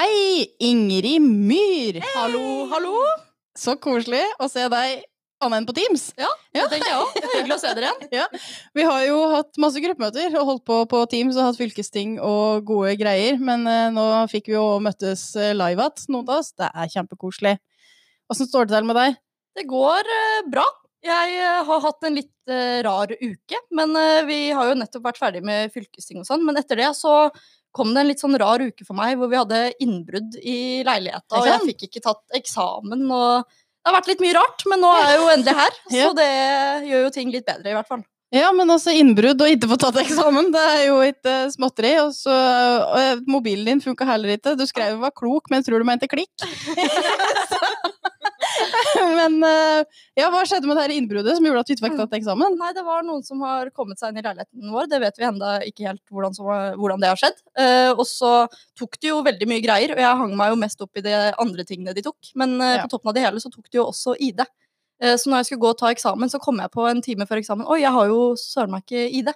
Hei, Ingrid Myhr! Hallo, hallo. Så koselig å se deg annet enn på Teams. Ja, det tenker jeg òg. Hyggelig å se dere igjen. Vi har jo hatt masse gruppemøter og holdt på på Teams og hatt fylkesting og gode greier, men eh, nå fikk vi jo møttes eh, live igjen, noen av oss. Det er kjempekoselig. Åssen står det til med deg? Det går eh, bra. Jeg eh, har hatt en litt eh, rar uke, men vi har jo nettopp vært ferdig med fylkesting og sånn. Men etter det så kom det en litt sånn rar uke for meg, hvor vi hadde innbrudd i leiligheta, og jeg fikk ikke tatt eksamen. og det har vært litt mye rart, men nå er jeg jo endelig her, så det gjør jo ting litt bedre, i hvert fall. Ja, men altså innbrudd og ikke få tatt eksamen, det er jo ikke småtteri. Og så og mobilen din funka heller ikke. Du skrev du var klok, men tror du mente klikk. men eh, ja, hva skjedde med det her innbruddet som gjorde at du ikke fikk tatt eksamen? Nei, det var noen som har kommet seg inn i leiligheten vår. Det vet vi enda ikke helt hvordan, som, hvordan det har skjedd. Eh, og så tok de jo veldig mye greier, og jeg hang meg jo mest opp i de andre tingene de tok. Men eh, Ja. på toppen av det hele så tok de jo også ID. Eh, så når jeg skulle gå og ta eksamen, så kom jeg på en time før eksamen. Oi, jeg har jo søren meg ikke ID.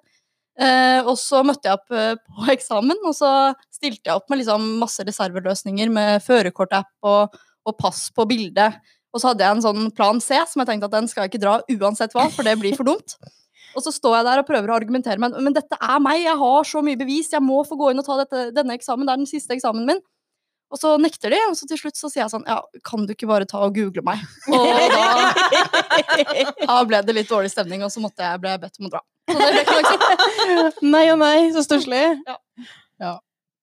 Uh, og så møtte jeg opp uh, på eksamen, og så stilte jeg opp med liksom masse reserveløsninger med førerkortapp og, og pass på bildet. Og så hadde jeg en sånn plan C, som jeg tenkte at den skal jeg ikke dra uansett hva, for det blir for dumt. Og så står jeg der og prøver å argumentere men, men dette er meg, jeg har så mye bevis, jeg må få gå inn og ta dette, denne eksamen, det er den siste eksamen min. Og så nekter de, og så til slutt så sier jeg sånn, ja, kan du ikke bare ta og google meg? Og da, da ble det litt dårlig stemning, og så måtte jeg, jeg bedt om å dra. Så det ble ikke noe eksamen. Nei og nei, så stusslig.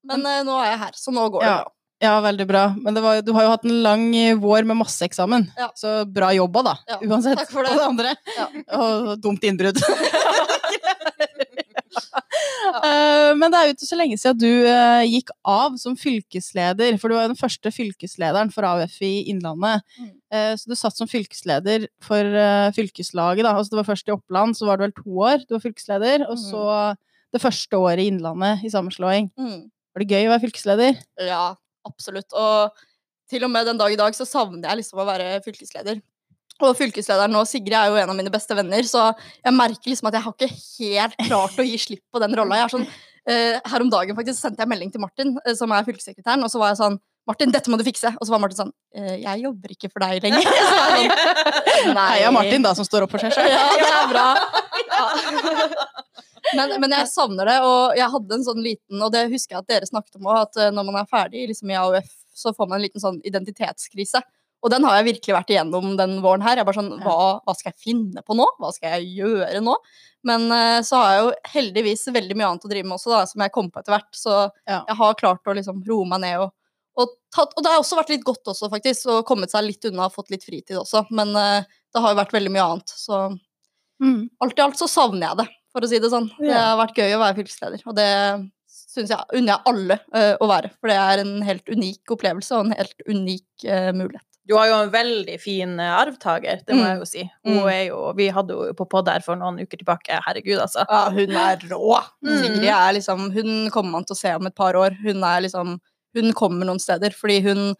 Men eh, nå er jeg her, så nå går det bra. Ja, veldig bra. Men det var, du har jo hatt en lang vår med masse eksamen, Ja. så bra jobba, da. Ja, Uansett. takk for det. Og det andre. Ja. Og dumt innbrudd. uh, Men det er jo ikke så lenge siden du uh, gikk av som fylkesleder, for du var den første fylkeslederen for AUF i Innlandet. Mm. Uh, Så du satt som fylkesleder for fylkeslaget, da. Altså det var først i Oppland, så var det vel to år du var fylkesleder, og Mm. så det første året i Innlandet i sammenslåing. Mm. Var det gøy å være fylkesleder? Ja, absolutt. Og til og med den dag i dag så savner jeg liksom å være fylkesleder. Og fylkeslederen nå, Sigrid, er jo en av mine beste venner, så jeg merker liksom at jeg har ikke helt klart å gi slipp på den rolla. Sånn, eh, her om dagen faktisk sendte jeg melding til Martin, eh, som er fylkessekretæren, og så var jeg sånn Martin, dette må du fikse. Og så var Martin sånn eh, Jeg jobber ikke for deg lenger. Sånn. Heia Martin, da, som står opp for seg selv. Ja, det er bra. Ja. Men, men jeg savner det, og jeg hadde en sånn liten Og det husker jeg at dere snakket om òg, at eh, når man er ferdig liksom, i AUF, så får man en liten sånn identitetskrise. Og den har jeg virkelig vært igjennom den våren her. Jeg er bare sånn, hva, hva skal jeg finne på nå? Hva skal jeg gjøre nå? Men eh, så har jeg jo heldigvis veldig mye annet å drive med også, da, som jeg kom på etter hvert. Så Ja. jeg har klart å liksom roe meg ned og, og tatt Og det har også vært litt godt også, faktisk, og kommet seg litt unna og fått litt fritid også. Men uh, det har jo vært veldig mye annet. Så Mm. alt i alt så savner jeg det, for å si det sånn. Det har vært gøy å være fylkesleder, og det syns jeg unner jeg alle uh, å være. For det er en helt unik opplevelse og en helt unik uh, mulighet. Du har jo en veldig fin eh, arvtaker, det må Mm. jeg jo si. Hun Mm. er jo, vi hadde jo på podd her for noen uker tilbake, herregud, altså. Ja, hun er rå. Mm. Sigrid er liksom Hun kommer man til å se om et par år. Hun er liksom Hun kommer noen steder fordi hun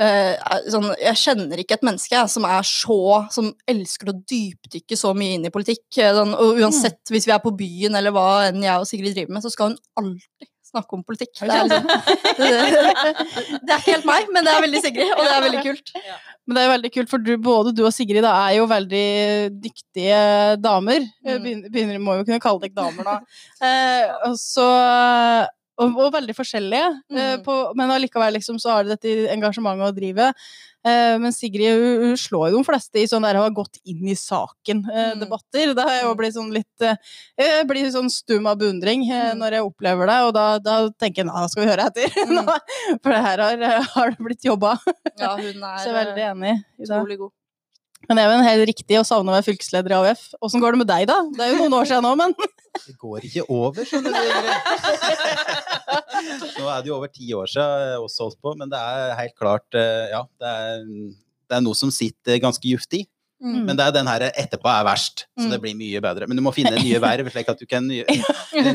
eh, er sånn, jeg kjenner ikke et menneske som er så Som elsker å dypdykke så mye inn i politikk. eh, Sånn, og uansett, hvis vi er på byen eller hva enn jeg og Sigrid driver med, så skal hun alltid snakke om politikk. Det er, liksom, det, det er ikke helt meg, men det er veldig Sigrid, og det er veldig kult. Men det er veldig kult, for du, både du og Sigrid da, er jo veldig dyktige damer. Mm. Begynner, begynner, må jo kunne kalle dere damer da. Uh, og, så, og, og veldig forskjellige, eh, Mm. på, men allikevel liksom, så har de dette engasjementet å drive. Eh, men Sigrid hun, hun slår jo de fleste i sånn der å ha gått inn i Mm. saken-debatter. Da har jeg jo blitt sånn litt eh, Jeg blir sånn stum av beundring eh, Mm. når jeg opplever det, og da, da tenker jeg nå skal vi høre etter. Mm. For det her har, har det blitt jobba. Ja, hun er Så jeg er veldig enig i utrolig god. Men det er jo en helt riktig å savne å være fylkesleder i AUF. Åssen går det med deg, da? Det er jo noen år siden nå, men Det går ikke over, skjønner du. Nå er det jo over ti år siden jeg også holdt på, men det er helt klart eh, Ja, det er, det er noe som sitter ganske juft i. Mm. Men det er den her etterpå er verst, så det blir mye bedre. Men du må finne nye verv, slik at du kan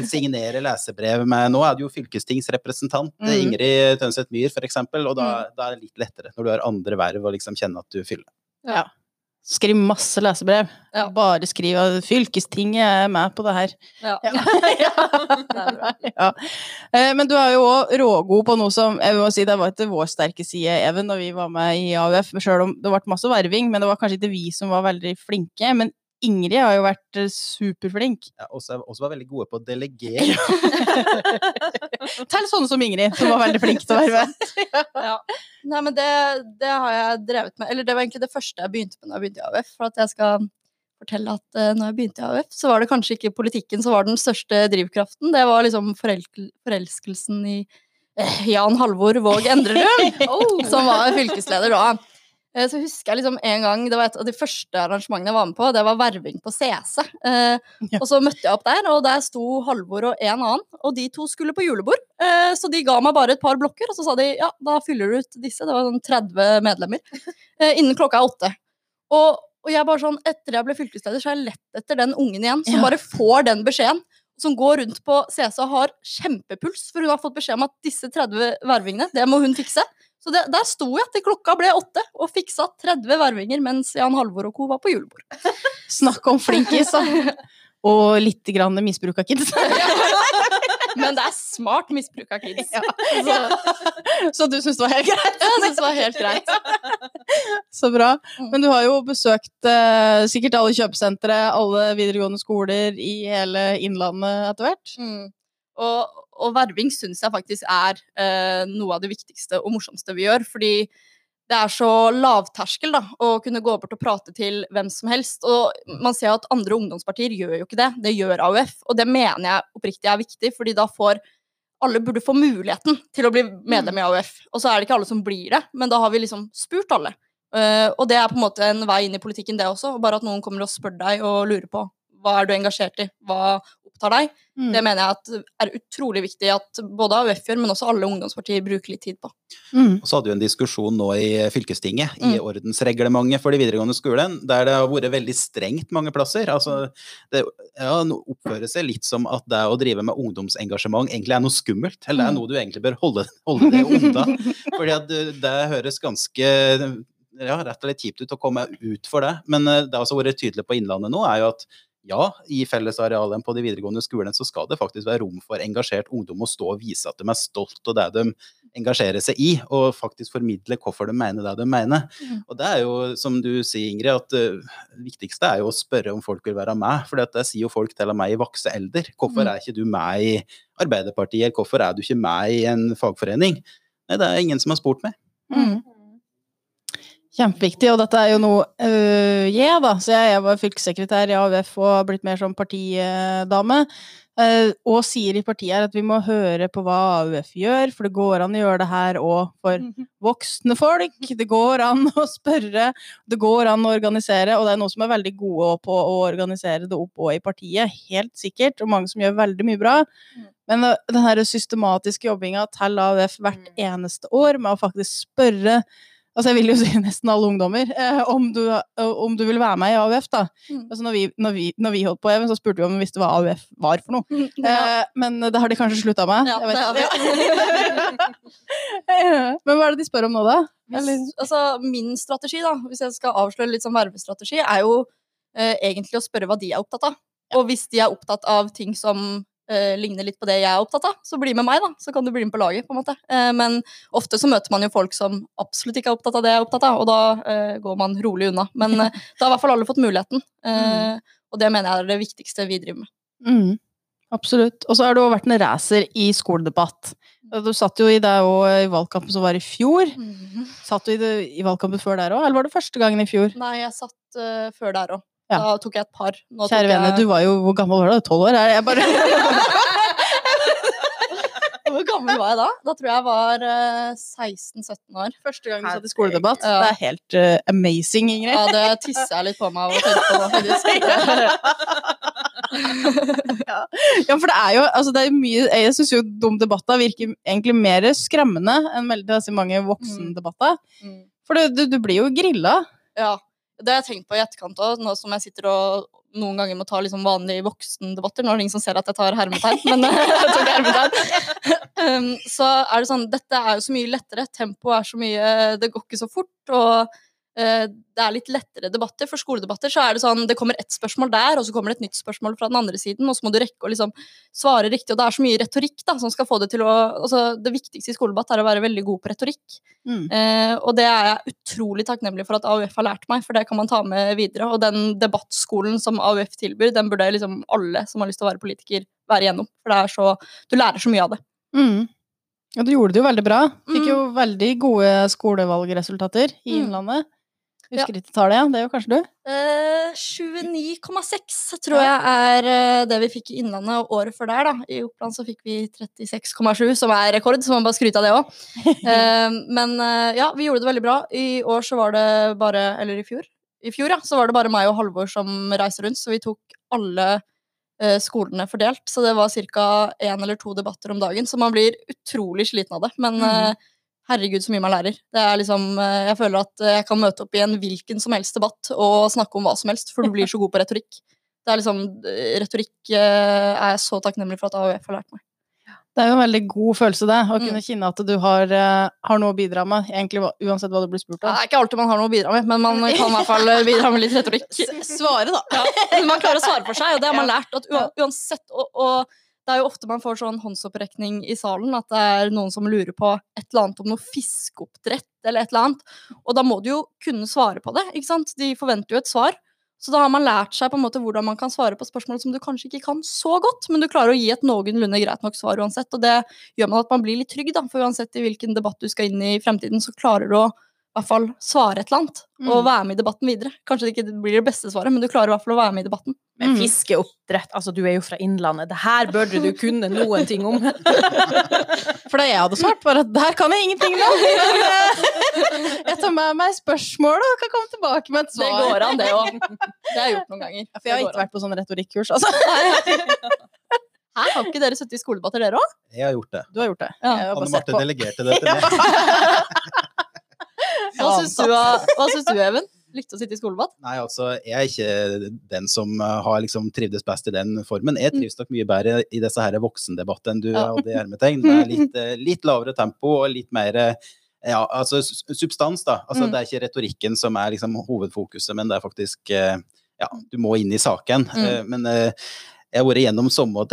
signere lesebrev med Nå er du jo fylkestingsrepresentant, Mm. Ingrid Tønseth Myhr f.eks., og da, da er det litt lettere når du har andre verv og liksom kjenner at du fyller. Ja. Skriv masse lesebrev. Ja. Bare skriv at 'Fylkestinget er med på det her'. Ja. Ja. Eh, Men du er jo òg rågod på noe som jeg må si, Det var ikke vår sterke side, Even, da vi var med i AUF. Selv om det ble masse verving, men det var kanskje ikke vi som var veldig flinke. Men Ingrid har jo vært eh, superflink. Ja, også, også var veldig gode på å delegere. Til sånne som Ingrid, som var veldig flink til å verve. Ja. Nei, men det, det har jeg drevet med. Eller det var egentlig det første jeg begynte med når jeg begynte i AUF. For at jeg skal fortelle at uh, når jeg begynte i AUF, så var det kanskje ikke politikken som var den største drivkraften. Det var liksom forelskelsen i uh, Jan Halvor Våg Endrerud, som var fylkesleder da. Eh, Så husker jeg liksom en gang, Det var et av de første arrangementene jeg var med på. Det var verving på CC. Eh, Ja. Og så møtte jeg opp der, og der sto Halvor og en annen. Og de to skulle på julebord. Eh, Så de ga meg bare et par blokker, og så sa de ja, da fyller du ut disse. Det var sånn 30 medlemmer. eh, Innen klokka er åtte. Og, og jeg bare sånn, etter jeg ble fylkesleder, så har jeg lett etter den ungen igjen som Ja. bare får den beskjeden. Som går rundt på CC og har kjempepuls, for hun har fått beskjed om at disse 30 vervingene, det må hun fikse. Så det, der sto jeg til klokka ble åtte og fiksa 30 vervinger mens Jan Halvor og co. var på julebord. Snakk om flinkis, da. Og litt grann misbruk av kids. Men det er smart misbruk av kids. Ja. Så Så du syns det var helt greit? jeg syns det var helt greit. Så bra. Men du har jo besøkt eh, sikkert alle kjøpesentre, alle videregående skoler i hele Innlandet etter hvert. Mm. Og, og verving syns jeg faktisk er eh, noe av det viktigste og morsomste vi gjør. Fordi det er så lavterskel da, å kunne gå bort og prate til hvem som helst. Og man ser at andre ungdomspartier gjør jo ikke det. Det gjør AUF. Og det mener jeg oppriktig er viktig, fordi da får alle burde få muligheten til å bli medlem i AUF. Og så er det ikke alle som blir det, men da har vi liksom spurt alle. Uh, og det er på en måte en vei inn i politikken, det også. Bare at noen kommer og spør deg og lurer på hva er du engasjert i, hva opptar deg. Mm. Det mener jeg at er utrolig viktig at både AUF gjør, men også alle ungdomspartier bruker litt tid på. Mm. Og så hadde vi en diskusjon nå i fylkestinget, i Mm. ordensreglementet for de videregående skolen, der det har vært veldig strengt mange plasser. Altså, det ja, oppfører seg litt som at det å drive med ungdomsengasjement egentlig er noe skummelt, eller det er Mm. noe du egentlig bør holde, holde deg unna. Fordi at det, det høres ganske ja, rett og slett kjipt ut å komme ut for det. Men eh, det har også vært tydelig på Innlandet nå, er jo at ja, i fellesarealene på de videregående skolene så skal det faktisk være rom for engasjert ungdom å stå og vise at de er stolt av det de engasjerer seg i, og faktisk formidle hvorfor de mener det de mener. Mm. Og det er jo, som du sier, Ingrid, at eh, det viktigste er jo å spørre om folk vil være med. For det sier jo folk til og med i vokse alder. Hvorfor Mm. er ikke du med i Arbeiderpartiet? Hvorfor er du ikke med i en fagforening? Nei, det er ingen som har spurt meg. Mm. Kjempeviktig, og dette er jo noe øh, jeg, da. Så jeg, jeg var fylkessekretær i AUF og har blitt mer som partidame. øh, og sier i partiet her at vi må høre på hva AUF gjør, for det går an å gjøre det her òg for voksne folk. Det går an å spørre, det går an å organisere, og det er noen som er veldig gode på å organisere det opp òg i partiet, helt sikkert, og mange som gjør veldig mye bra. Mm. Men øh, den her systematiske jobbinga til AUF hvert Mm. eneste år med å faktisk spørre Altså jeg vil jo si nesten alle ungdommer, eh, om, du, eh, om du vil være med i AUF, da. Mm. Altså når, vi, når, vi, når vi holdt på, Even, så spurte vi om vi visste hva AUF var for noe. Ja. Eh, men det har de kanskje slutta med. Ja, det har ikke. men hva er det de spør om nå, da? Hvis, altså, min strategi, da, hvis jeg skal avsløre litt sånn vervestrategi, er jo eh, egentlig å spørre hva de er opptatt av. Og hvis de er opptatt av ting som eh, ligner litt på det jeg er opptatt av, så bli med meg, da. Så kan du bli med på laget, på en måte. Uh, men ofte så møter man jo folk som absolutt ikke er opptatt av det jeg er opptatt av, og da uh, går man rolig unna. Men da har i hvert fall alle fått muligheten. mm. Og det mener jeg er det viktigste vi driver med. Mm, absolutt. Og så har du vært en racer i skoledebatt. Du satt jo i det i valgkampen som var i fjor. Satt du i, det, i valgkampen før der òg, eller var det første gangen i fjor? Nei, jeg satt uh, før der òg. Ja. Da tok jeg et par. Nå Kjære vene, jeg... du var jo Hvor gammel var du? Tolv år? Er Jeg bare Hvor gammel var jeg da? Da tror jeg jeg var eh, 16-17 år. Første gang du satt i skoledebatt. Ja. Det er helt uh, amazing, Ingrid. Ja, det tisser jeg litt på meg av å tenke på nå. Ja, for det er jo altså det er mye Jeg syns jo dum debattene virker egentlig mer skremmende enn veldig mange voksendebatter. Mm. For du, du, du blir jo grilla. Ja, det har jeg tenkt på i etterkant òg, nå som jeg sitter og noen ganger må ta liksom vanlige voksendebatter. Nå er det ingen som ser at jeg tar hermetegn, men jeg tok hermetegn. Um, så er det sånn, dette er jo så mye lettere. Tempoet er så mye Det går ikke så fort. Og det er litt lettere debatter. For skoledebatter så er det sånn, det kommer ett spørsmål der, og så kommer det et nytt spørsmål fra den andre siden, og så må du rekke å liksom svare riktig. Og det er så mye retorikk da, som skal få det til å altså Det viktigste i skoledebatt er å være veldig god på retorikk. Mm. Eh, og det er jeg utrolig takknemlig for at AUF har lært meg, for det kan man ta med videre. Og den debattskolen som AUF tilbyr, den burde liksom alle som har lyst til å være politiker, være igjennom. For det er så, du lærer så mye av det. Mm. Og du gjorde det jo veldig bra. Fikk Mm. jo veldig gode skolevalgresultater i Mm. Innlandet. Husker ikke tallet, ja. Det jo kanskje du? Eh, 29,6 tror jeg er eh, det vi fikk i Innlandet, og året før der, da. I Oppland så fikk vi 36,7, som er rekord, så man bare skryter av det òg. men eh, ja, vi gjorde det veldig bra. I år så var det bare Eller i fjor. I fjor, ja, så var det bare meg og Halvor som reiste rundt, så vi tok alle eh, skolene fordelt. Så det var ca. én eller to debatter om dagen, så man blir utrolig sliten av det. Men Mhm. Herregud, så mye man lærer. Det er liksom, eh, jeg føler at eh, jeg kan møte opp i en hvilken som helst debatt og snakke om hva som helst, for du blir så god på retorikk. Det er liksom, eh, Retorikk er jeg så takknemlig for at AUF har lært meg. Det er jo en veldig god følelse, det. Å Mm. kunne kjenne at du har, har noe å bidra med, egentlig uansett hva du blir spurt Det er ikke alltid man har noe å bidra med, men man kan i hvert fall bidra med litt retorikk. Svare, da. Ja, man klarer å svare for seg, og det har man lært. At uansett, og, og det er jo ofte man får sånn håndsopprekning i salen, at det er noen som lurer på et eller annet om noe fiskeoppdrett eller et eller annet. Og da må du jo kunne svare på det, ikke sant? De forventer jo et svar. Så da har man lært seg på en måte hvordan man kan svare på spørsmål som du kanskje ikke kan så godt, men du klarer å gi et noenlunde greit nok svar uansett. Og det gjør man at man blir litt trygg, da, for uansett i hvilken debatt du skal inn i i fremtiden, så klarer du å hvert fall svare et eller annet, og Mm. være med i debatten videre. Kanskje det ikke blir det beste svaret, men du klarer i hvert fall å være med i debatten. Men Mm. fiskeoppdrett, altså du er jo fra Innlandet, det her burde du kunne noen ting om. For det jeg hadde svart, var at der kan jeg ingenting nå! Jeg tar med meg spørsmål og kan komme tilbake med et svar. Det går an, det òg. Det har jeg gjort noen ganger. For jeg har ikke vært på sånn retorikkurs, altså. Hæ, har ikke dere sittet i skoledebatter, dere òg? Jeg har gjort det. Du har gjort det. Ja. Anne Marte delegerte det til meg. Hva syns du, hva syns du, Even? Likte å sitte i skolebad? Nei, altså, jeg er ikke den som eh, har liksom trivdes best i den formen. Jeg trives nok mye bedre i disse her voksendebattene enn du Ja. hadde i hermetegn. Det er litt, eh, litt lavere tempo og litt mer eh, ja, altså substans, da. Altså, Mm. Det er ikke retorikken som er liksom hovedfokuset, men det er faktisk Ja, du må inn i saken. Mm. Men jeg har vært gjennom samme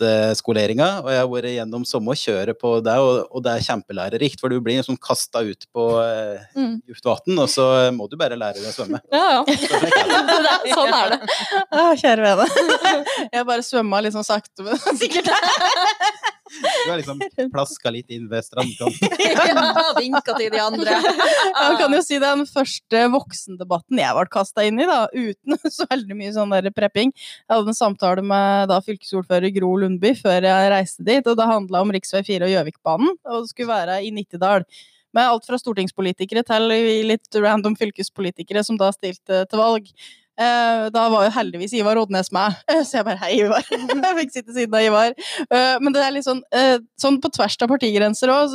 debattskoleringa, og jeg har vært gjennom samme kjøret på det, og, og det er kjempelærerikt, for du blir liksom kasta ut på eh, Mm. dypt vann, og så må du bare lære deg å svømme. Ja, ja. Er det. Sånn er det. Å, kjære vene. Jeg bare svømma litt sånn sakte, men sikkert. Du har liksom plaska litt inn ved strandkanten. Ja, vinka til de andre. Jeg kan jo si den første voksendebatten jeg ble kasta inn i, da, uten så veldig mye sånn der prepping. Jeg hadde en samtale med da fylkesordfører Gro Lundby før jeg reiste dit, og det handla om rv. 4 og Gjøvikbanen, og det skulle være i Nittedal. Med alt fra stortingspolitikere til litt random fylkespolitikere som da stilte til valg. Eh, Da var jo heldigvis Ivar Odnes med, så jeg bare hei, Ivar. Jeg fikk sitte siden av Ivar. Eh, Men det er litt sånn, eh, sånn på tvers av partigrenser òg.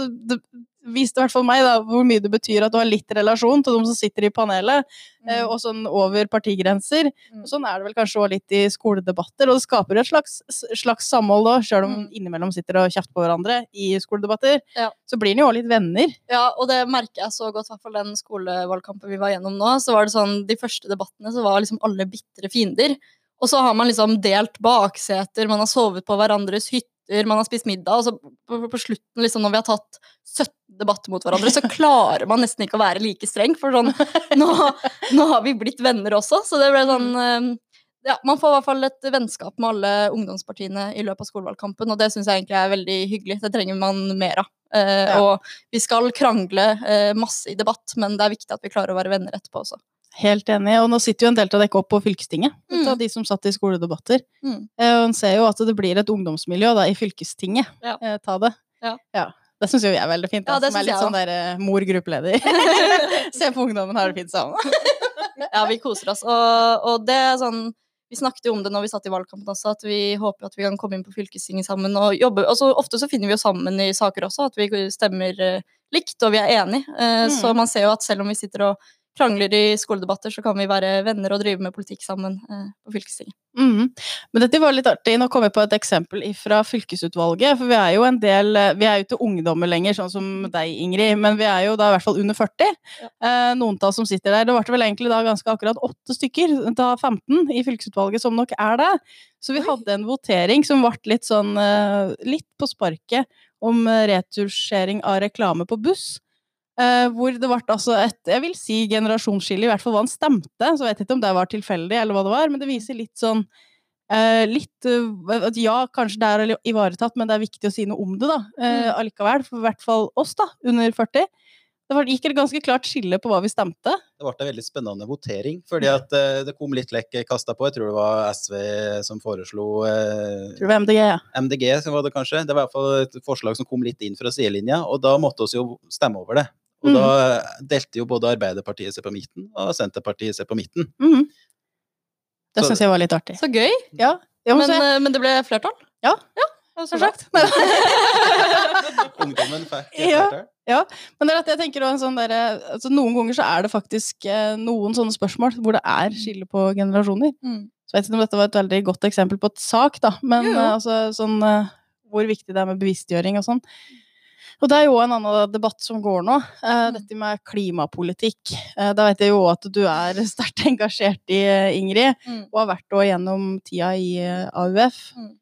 Viste i hvert fall meg da, hvor mye det betyr at du har litt relasjon til de som sitter i panelet, mm. og sånn over partigrenser. Mm. Og sånn er det vel kanskje også litt i skoledebatter, og det skaper et slags, slags samhold da, sjøl om Mm. innimellom sitter og kjefter på hverandre i skoledebatter. Ja. Så blir en jo òg litt venner. Ja, og det merker jeg så godt, i hvert fall den skolevalgkampen vi var gjennom nå. Så var det sånn, De første debattene så var liksom alle bitre fiender. Og så har man liksom delt bakseter, man har sovet på hverandres hytter, man har spist middag, og så på, på slutten, liksom når vi har tatt 17 debatter mot hverandre, så klarer man nesten ikke å være like streng, for sånn Nå, nå har vi blitt venner også, så det ble sånn eh, ja, Man får i hvert fall et vennskap med alle ungdomspartiene i løpet av skolevalgkampen, og det syns jeg egentlig er veldig hyggelig. Det trenger man mer av. Eh, Ja. Og vi skal krangle eh, masse i debatt, men det er viktig at vi klarer å være venner etterpå også. Helt enig. Og nå sitter jo en del av dere opp på fylkestinget, Mm. av de som satt i skoledebatter. Mm. Eh, Og en ser jo at det blir et ungdomsmiljø da, i fylkestinget. Ja. Eh, Ta det. Ja. Det syns jo jeg er veldig fint. Da, Ja, som er litt sånn der eh, mor gruppeleder. Se på ungdommen, har det fint sammen. Ja, vi koser oss. Og, og det er sånn Vi snakket jo om det når vi satt i valgkampen også, at vi håper at vi kan komme inn på fylkestinget sammen og jobbe. Altså, ofte så finner vi jo sammen i saker også, at vi stemmer eh, likt og vi er enige. Eh, Mm. Så man ser jo at selv om vi sitter og krangler i skoledebatter, så kan vi være venner og drive med politikk sammen eh, på fylkestinget. Mm. Men dette var litt artig. Nå kom jeg på et eksempel fra fylkesutvalget. For vi er jo en del eh, Vi er jo ikke ungdommer lenger, sånn som deg, Ingrid. Men vi er jo da i hvert fall under 40. Eh, noen av oss som sitter der. Det ble vel egentlig da ganske akkurat åtte stykker, da 15, i fylkesutvalget som nok er det. Så vi hadde en votering som ble litt sånn eh, litt på sparket om eh, retusjering av reklame på buss. Eh, hvor det ble altså et jeg vil si generasjonsskille, i hvert fall hva han stemte. Så jeg vet ikke om det var tilfeldig, eller hva det var, men det viser litt sånn uh, litt uh, at Ja, kanskje det er ivaretatt, men det er viktig å si noe om det, da. Eh, allikevel. For i hvert fall oss, da, under 40. Det var, gikk et ganske klart skille på hva vi stemte. Det ble en veldig spennende votering, fordi at det kom litt lekk kasta på. Jeg tror det var SV som foreslo eh, Tror det var MDG, ja. MDG, var det kanskje. Det var i hvert fall et forslag som kom litt inn fra sidelinja, og da måtte vi jo stemme over det. Og Mm. da delte jo både Arbeiderpartiet seg på midten, og Senterpartiet seg på midten. Mm. Det Så- syns jeg var litt artig. Så gøy! Ja, ja men, Men, eh, men det ble flertall? Ja. ja det var så som bra. sagt. Ungdommen fikk Ja. flertall. Men det er at jeg tenker en sånn der, altså Noen ganger så er det faktisk eh, noen sånne spørsmål hvor det er skille på generasjoner. Mm. Så jeg vet ikke om dette var et veldig godt eksempel på et sak, da, men Jo, jo. eh, altså sånn eh, hvor viktig det er med bevisstgjøring og sånn. Og det er jo en annen debatt som går nå, eh, Mm. dette med klimapolitikk. Eh, da vet jeg jo at du er sterkt engasjert i, eh, Ingrid, Mm. og har vært også gjennom tida i AUF. Mm.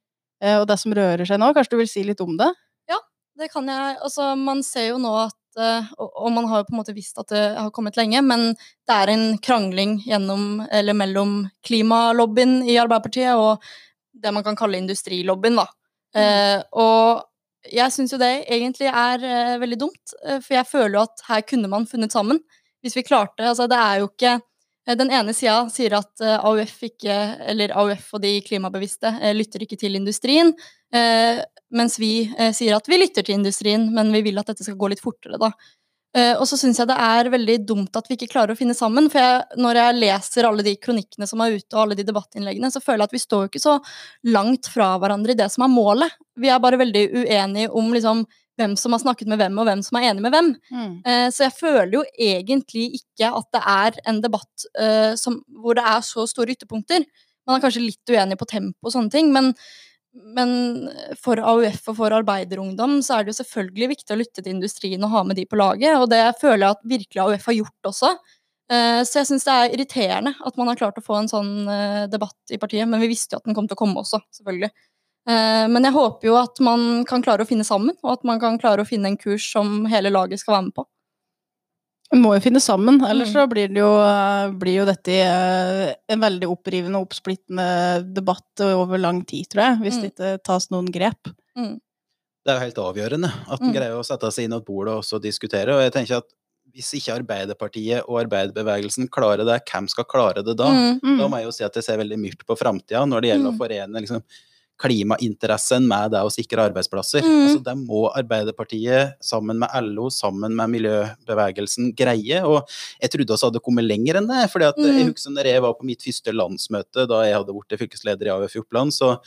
Og det som rører seg nå, kanskje du vil si litt om det? Ja, Det kan jeg. Altså, man ser jo nå at og, man har jo på en måte visst at det har kommet lenge, men det er en krangling gjennom, eller mellom klimalobbyen i Arbeiderpartiet og det man kan kalle industrilobbyen, da. Eh, og jeg syns jo det egentlig er uh, veldig dumt, uh, for jeg føler jo at her kunne man funnet sammen. Hvis vi klarte Altså, det er jo ikke uh, Den ene sida sier at AUF ikke, eller AUF og de klimabevisste lytter ikke til industrien. Mens vi sier at vi lytter til industrien, men vi vil at dette skal gå litt fortere, da. Eh, og så syns jeg det er veldig dumt at vi ikke klarer å finne sammen. For jeg, når jeg leser alle de kronikkene som er ute, og alle de debattinnleggene, så føler jeg at vi står jo ikke så langt fra hverandre i det som er målet. Vi er bare veldig uenige om liksom hvem som har snakket med hvem, og hvem som er enig med hvem. Eh, Så jeg føler jo egentlig ikke at det er en debatt eh, som, hvor det er så store ytterpunkter. Man er kanskje litt uenig på tempo og sånne ting, men, men for AUF og for arbeiderungdom så er det jo selvfølgelig viktig å lytte til industrien og ha med de på laget, og det føler jeg at virkelig AUF har gjort også. Eh, Så jeg syns det er irriterende at man har klart å få en sånn eh, debatt i partiet, men vi visste jo at den kom til å komme også, selvfølgelig. Eh, Men jeg håper jo at man kan klare å finne sammen, og at man kan klare å finne en kurs som hele laget skal være med på. Vi må jo finne sammen, ellers Mm. så blir, det jo, eh, blir jo dette eh, en veldig opprivende og oppsplittende debatt over lang tid, tror jeg, hvis Mm. det ikke tas noen grep. Det er jo helt avgjørende at en Mm. greier å sette seg inn at bordet og også diskutere. Og jeg tenker at hvis ikke Arbeiderpartiet og arbeiderbevegelsen klarer det, hvem skal klare det da? Mm. Mm. Da må jeg jo si at jeg ser veldig myrt på framtida når det gjelder Mm. å forene liksom, klimainteressen med det å sikre arbeidsplasser. Mm. Altså, det må Arbeiderpartiet sammen med LO, sammen med miljøbevegelsen greie. Og jeg trodde også hadde kommet lenger enn det. fordi at Mm. jeg husker når jeg var på mitt første landsmøte da jeg hadde blitt fylkesleder i AUF i Oppland, så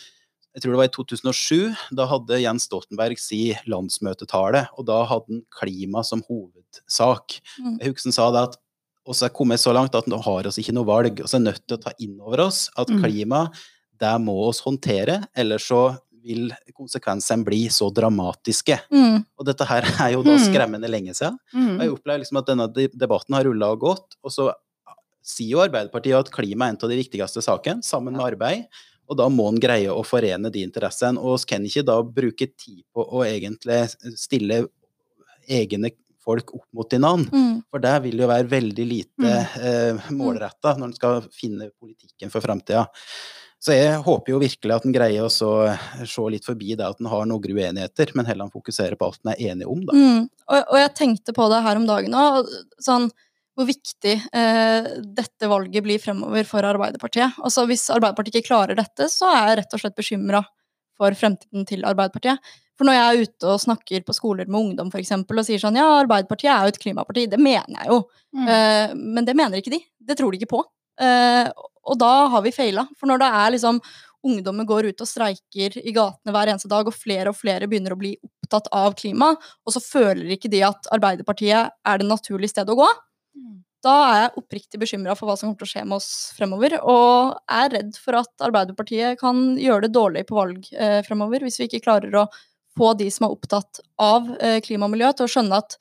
jeg tror det var i 2007. Da hadde Jens Stoltenberg si landsmøtetale, og da hadde han klima som hovedsak. Mm. Jeg husker han sa det at oss er kommet så langt at nå har oss ikke noe valg. og så er nødt til å ta inn over oss at Mm. Det må oss håndtere, eller så vil konsekvensene bli så dramatiske. Mm. Og dette her er jo da Mm. skremmende lenge siden. Mm. Og jeg opplever liksom at denne debatten har rulla og gått, og så sier jo Arbeiderpartiet at klima er en av de viktigste sakene, sammen med arbeid. Og da må en greie å forene de interessene. Og vi kan ikke da bruke tid på å egentlig stille egne folk opp mot hverandre. Mm. For det vil jo være veldig lite eh, målretta når en skal finne politikken for framtida. Så jeg håper jo virkelig at en greier å så se litt forbi det at en har noen uenigheter, men heller fokusere på alt en er enig om, da. Mm. Og, og jeg tenkte på det her om dagen òg, sånn hvor viktig eh, dette valget blir fremover for Arbeiderpartiet. Altså Hvis Arbeiderpartiet ikke klarer dette, så er jeg rett og slett bekymra for fremtiden til Arbeiderpartiet. For når jeg er ute og snakker på skoler med ungdom for eksempel, og sier sånn ja, Arbeiderpartiet er jo et klimaparti, det mener jeg jo. Mm. Eh, men det mener ikke de. Det tror de ikke på. Eh, og da har vi feila. For når det er liksom ungdommer går ut og streiker i gatene hver eneste dag, og flere og flere begynner å bli opptatt av klima, og så føler ikke de at Arbeiderpartiet er det naturlige stedet å gå, da er jeg oppriktig bekymra for hva som kommer til å skje med oss fremover. Og er redd for at Arbeiderpartiet kan gjøre det dårlig på valg eh, fremover hvis vi ikke klarer å få de som er opptatt av eh, klima og miljø, til å skjønne at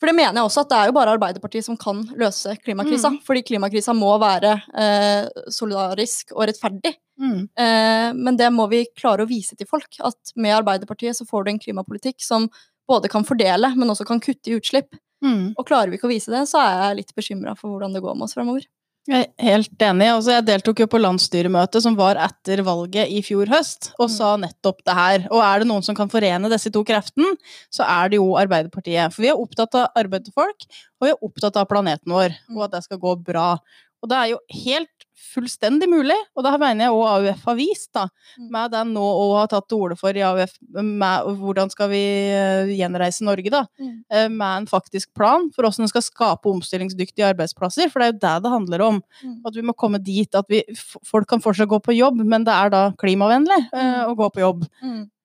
For det mener jeg også, at det er jo bare Arbeiderpartiet som kan løse klimakrisa. Fordi klimakrisa må være eh, solidarisk og rettferdig. Mm. Eh, men det må vi klare å vise til folk. At med Arbeiderpartiet så får du en klimapolitikk som både kan fordele, men også kan kutte i utslipp. Mm. Og klarer vi ikke å vise det, så er jeg litt bekymra for hvordan det går med oss fremover. Jeg er helt enig. Altså, jeg deltok jo på landsstyremøtet som var etter valget i fjor høst, og Mm. sa nettopp det her. Og er det noen som kan forene disse to kreftene, så er det jo Arbeiderpartiet. For vi er opptatt av arbeid til folk, og vi er opptatt av planeten vår, og at det skal gå bra. Og det er jo helt fullstendig mulig, og det her mener jeg òg AUF har vist, da, Mm. med den nå å har tatt til orde for i AUF, med hvordan skal vi eh, gjenreise Norge, da, Mm. eh, med en faktisk plan for hvordan en skal skape omstillingsdyktige arbeidsplasser, for det er jo det det handler om. Mm. At vi må komme dit at vi, folk kan fortsatt gå på jobb, men det er da klimavennlig eh, å gå på jobb.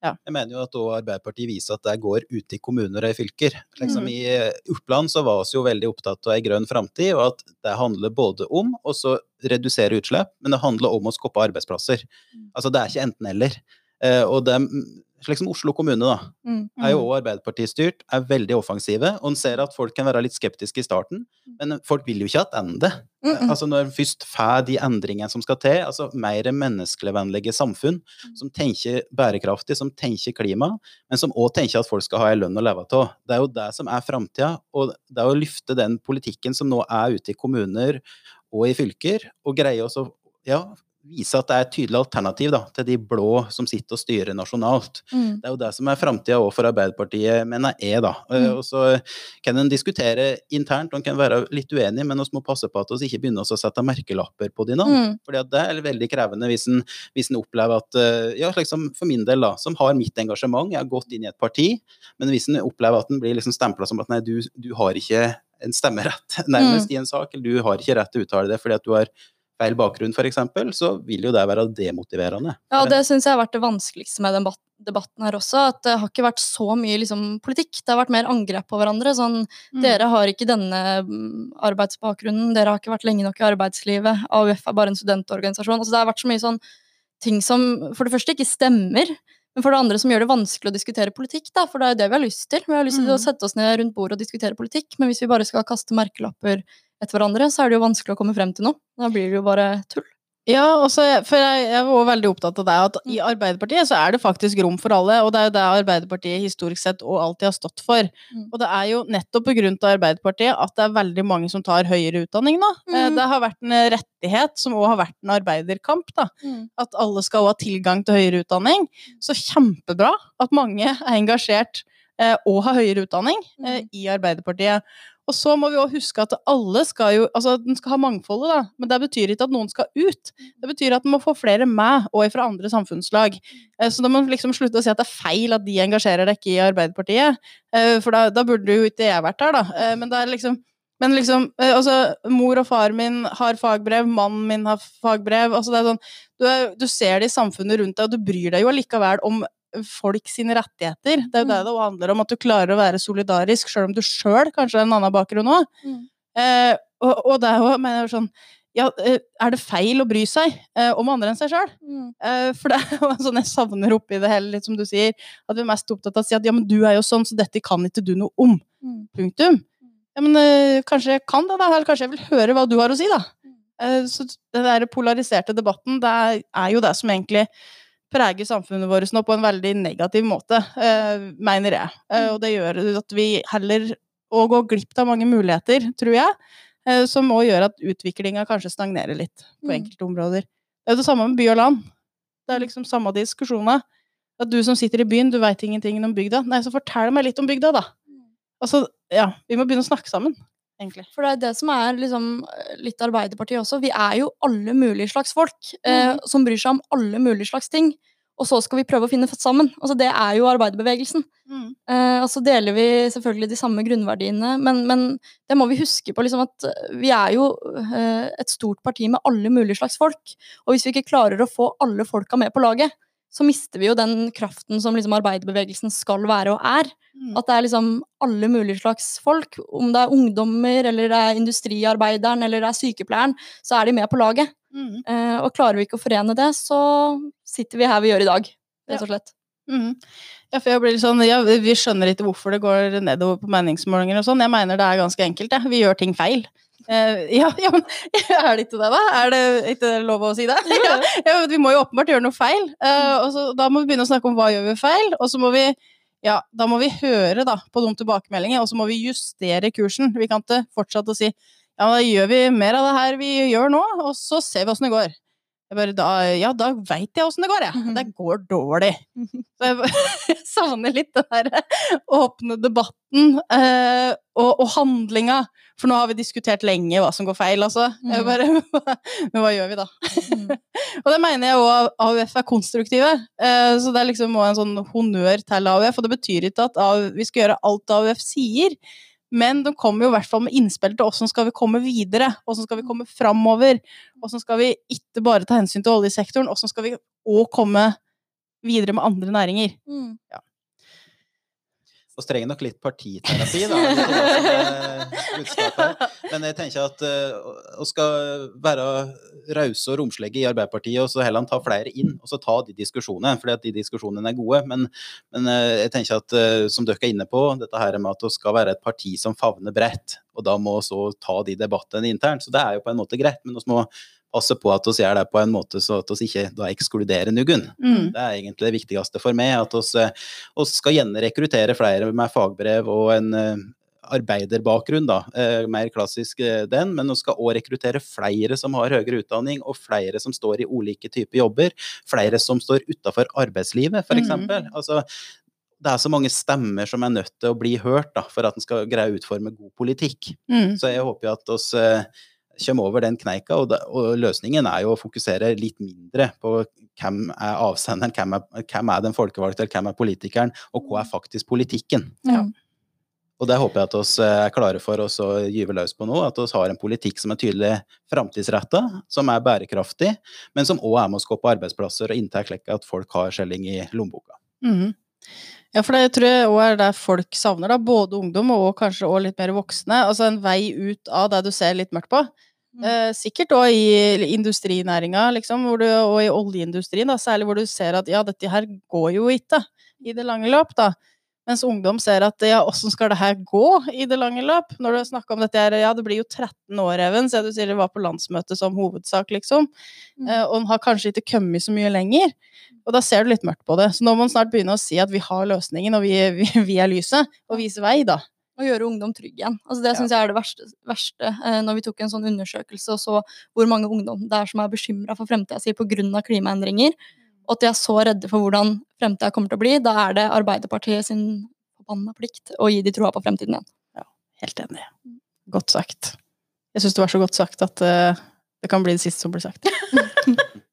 Jeg mener jo at Arbeiderpartiet viser at det går ute i kommuner og i fylker. Liksom Mm. I eh, Oppland så var vi jo veldig opptatt av ei grønn framtid, og at det handler både om og så redusere utslipp, men det handler om å skape arbeidsplasser. Mm. Altså det er ikke enten-eller. Eh, og det, slik som Oslo kommune, da, Mm. er jo òg Arbeiderparti-styrt, er veldig offensive, og en ser at folk kan være litt skeptiske i starten, men folk vil jo ikke tilbake. Mm -mm. Altså når en først får de endringene som skal til, altså mer menneskevennlige samfunn, som tenker bærekraftig, som tenker klima, men som òg tenker at folk skal ha en lønn å leve av. Det er jo det som er framtida, og det er å løfte den politikken som nå er ute i kommuner og i fylker, og greie også ja, vise at det er et tydelig alternativ da, til de blå som sitter og styrer nasjonalt. Mm. Det er jo det som er framtida òg for Arbeiderpartiet, mener jeg, da. Eh, Mm. Og så kan en diskutere internt, og en kan være litt uenig, men vi må passe på at vi ikke begynner å sette merkelapper på de. Mm. Fordi at det er veldig krevende hvis en, hvis en opplever at eh, Ja, liksom for min del, da, som har mitt engasjement, jeg har gått inn i et parti, men hvis en opplever at en blir liksom stempla som at nei, du, du har ikke en stemmerett nærmest i en sak, eller du har ikke rett til å uttale det fordi at du har feil bakgrunn, f.eks., så vil jo det være demotiverende. Ja, og det syns jeg har vært det vanskeligste med den debatten her også. At det har ikke vært så mye liksom, politikk. Det har vært mer angrep på hverandre. Sånn Mm. Dere har ikke denne mm, arbeidsbakgrunnen, dere har ikke vært lenge nok i arbeidslivet. AUF er bare en studentorganisasjon. Altså, det har vært så mye sånn ting som for det første ikke stemmer, men for det andre som gjør det vanskelig å diskutere politikk. Da, for det er jo det vi har lyst til. Vi har lyst til å Mm. sette oss ned rundt bordet og diskutere politikk, men hvis vi bare skal kaste merkelapper etter hverandre, så er det jo vanskelig å komme frem til noe. Da blir det jo bare tull. Ja, også, for jeg, jeg var veldig opptatt av det, at i Arbeiderpartiet så er det faktisk rom for alle, og det er jo det Arbeiderpartiet historisk sett og alltid har stått for. Mm. Og det er jo nettopp av Arbeiderpartiet at det er veldig mange som tar høyere utdanning nå. Eh, Mm. Det har vært en rettighet som òg har vært en arbeiderkamp, da. At alle skal ha tilgang til høyere utdanning. Så kjempebra at mange er engasjert eh, og har høyere utdanning eh, Mm. i Arbeiderpartiet. Og så må vi også huske at alle skal jo Altså, den skal ha mangfoldet, da, men det betyr ikke at noen skal ut. Det betyr at den må få flere med, og fra andre samfunnslag. Eh, Så da må man liksom slutte å si at det er feil at de engasjerer deg ikke i Arbeiderpartiet, eh, for da, da burde jo ikke jeg vært her, da. Eh, Men det er liksom men liksom, altså, mor og far min har fagbrev, mannen min har fagbrev. altså det er sånn, du, er, du ser det i samfunnet rundt deg, og du bryr deg jo allikevel om folk sine rettigheter. Det er jo det det handler om, at du klarer å være solidarisk, sjøl om du sjøl kanskje har en annen bakgrunn òg. Mm. Eh, og, og det er jo mener jeg, sånn ja, eh, Er det feil å bry seg eh, om andre enn seg sjøl? Eh, for det er jo sånn jeg savner oppi det hele, litt som du sier, at vi er mest opptatt av å si at ja, men du er jo sånn, så dette kan ikke du noe om. Punktum. Ja, men øh, kanskje jeg kan det, da. Eller kanskje jeg vil høre hva du har å si, da. Eh, så den der polariserte debatten, det er, er jo det som egentlig preger samfunnet vårt nå på en veldig negativ måte, eh, mener jeg. Eh, og det gjør at vi heller å gå glipp av mange muligheter, tror jeg, eh, som òg gjør at utviklinga kanskje stagnerer litt på Mm. enkelte områder. Det er jo det samme med by og land. Det er liksom samme diskusjoner. At du som sitter i byen, du veit ingenting om bygda. Nei, så fortell meg litt om bygda, da. Altså, ja, vi må begynne å snakke sammen, egentlig. For det er det som er liksom litt Arbeiderpartiet også. Vi er jo alle mulige slags folk eh, som bryr seg om alle mulige slags ting. Og så skal vi prøve å finne sammen. Altså, det er jo arbeiderbevegelsen. Eh, og så deler vi selvfølgelig de samme grunnverdiene, men, men det må vi huske på liksom at vi er jo eh, et stort parti med alle mulige slags folk. Og hvis vi ikke klarer å få alle folka med på laget, så mister vi jo den kraften som liksom arbeiderbevegelsen skal være og er. Mm. At det er liksom alle mulige slags folk. Om det er ungdommer, eller det er industriarbeideren, eller det er sykepleieren, så er de med på laget. Mm. Eh, og klarer vi ikke å forene det, så sitter vi her vi gjør i dag, rett og slett. Mhm. Ja, for jeg blir sånn, ja, Vi skjønner ikke hvorfor det går nedover på meningsmålinger. og sånn. Jeg mener det er ganske enkelt. Ja. Vi gjør ting feil. Eh, ja, ja, men er det ikke det, da? Er det ikke lov å si det? Ja, ja, vi må jo åpenbart gjøre noe feil. Uh, og så, da må vi begynne å snakke om hva gjør vi feil, og så må vi ja, da må vi høre da, på de tilbakemeldingene, og så må vi justere kursen. Vi kan ikke fortsette å si ja, da gjør vi mer av det her vi gjør nå, og så ser vi åssen det går. Bare, da, ja, da veit jeg åssen det går, jeg. Det går dårlig. Så jeg, bare- jeg savner litt den der åpne debatten eh, og, og handlinga. For nå har vi diskutert lenge hva som går feil, altså. Jeg Mhm. bare, men hva gjør vi da? og det mener jeg òg AUF er konstruktive. Eh, så det er liksom en sånn honnør til AUF. Og det betyr ikke at AUF, vi skal gjøre alt AUF sier. Men de kommer jo i hvert fall med innspill til hvordan skal vi komme videre, hvordan skal vi komme framover. Hvordan skal vi ikke bare ta hensyn til oljesektoren, hvordan skal vi òg komme videre med andre næringer. Mm. Og trenger nok litt partiterapi, da. Men jeg tenker at uh, å skal være rause og romslige i Arbeiderpartiet, og så heller ta flere inn, og så ta de diskusjonene, fordi at de diskusjonene er gode. Men, men uh, jeg tenker at, uh, som dere er inne på, dette her med at det skal være et parti som favner bredt, og da må så ta de debattene internt. Så det er jo på en måte greit, men vi må passe på at vi gjør det på en måte så at vi ikke da ekskluderer noen. Mm. Det er egentlig det viktigste for meg, at vi skal gjerne rekruttere flere med fagbrev og en eh, arbeiderbakgrunn, da, eh, mer klassisk eh, den, men vi skal òg rekruttere flere som har høyere utdanning, og flere som står i ulike typer jobber, flere som står utafor arbeidslivet, f.eks. Mm. Altså, det er så mange stemmer som er nødt til å bli hørt da, for at en skal greie å utforme god politikk. Mm. Så jeg håper jo at oss eh, kommer over den kneika, og, og løsningen er jo å fokusere litt mindre på hvem er avsenderen, hvem er, hvem er den folkevalgte, eller hvem er politikeren, og hva er faktisk politikken. Ja. Og det håper jeg at oss eh, er klare for oss å gyve løs på nå, at vi har en politikk som er tydelig framtidsretta, som er bærekraftig, men som òg er med å skape arbeidsplasser og inntekt, slik at folk har skjelling i lommeboka. Mhm. Ja, for det tror jeg òg er det folk savner, da. Både ungdom og kanskje òg litt mer voksne. Altså en vei ut av det du ser litt mørkt på. Mm. Eh, sikkert òg i industrinæringa, liksom, du, og i oljeindustrien, da, særlig hvor du ser at ja, dette her går jo ikke i det lange løp, da. Mens ungdom ser at ja, åssen skal det her gå i det lange løp? Når du snakker om dette her, ja, det blir jo 13 år, Even, så du sier det var på landsmøtet som hovedsak, liksom. Mm. Eh, og den har kanskje ikke kommet så mye lenger. Og da ser du litt mørkt på det. Så nå må man snart begynne å si at vi har løsningen, og vi, vi, vi er lyset, og vise vei, da. Å gjøre ungdom trygg igjen. Altså det Ja. syns jeg er det verste, verste eh, når vi tok en sånn undersøkelse og så hvor mange ungdom det er som er bekymra for fremtida si pga. klimaendringer, og at de er så redde for hvordan fremtida kommer til å bli. Da er det Arbeiderpartiet sin forbanna plikt å gi de troa på fremtiden igjen. Ja, Helt enig. Godt sagt. Jeg syns det var så godt sagt at uh, det kan bli det siste som blir sagt.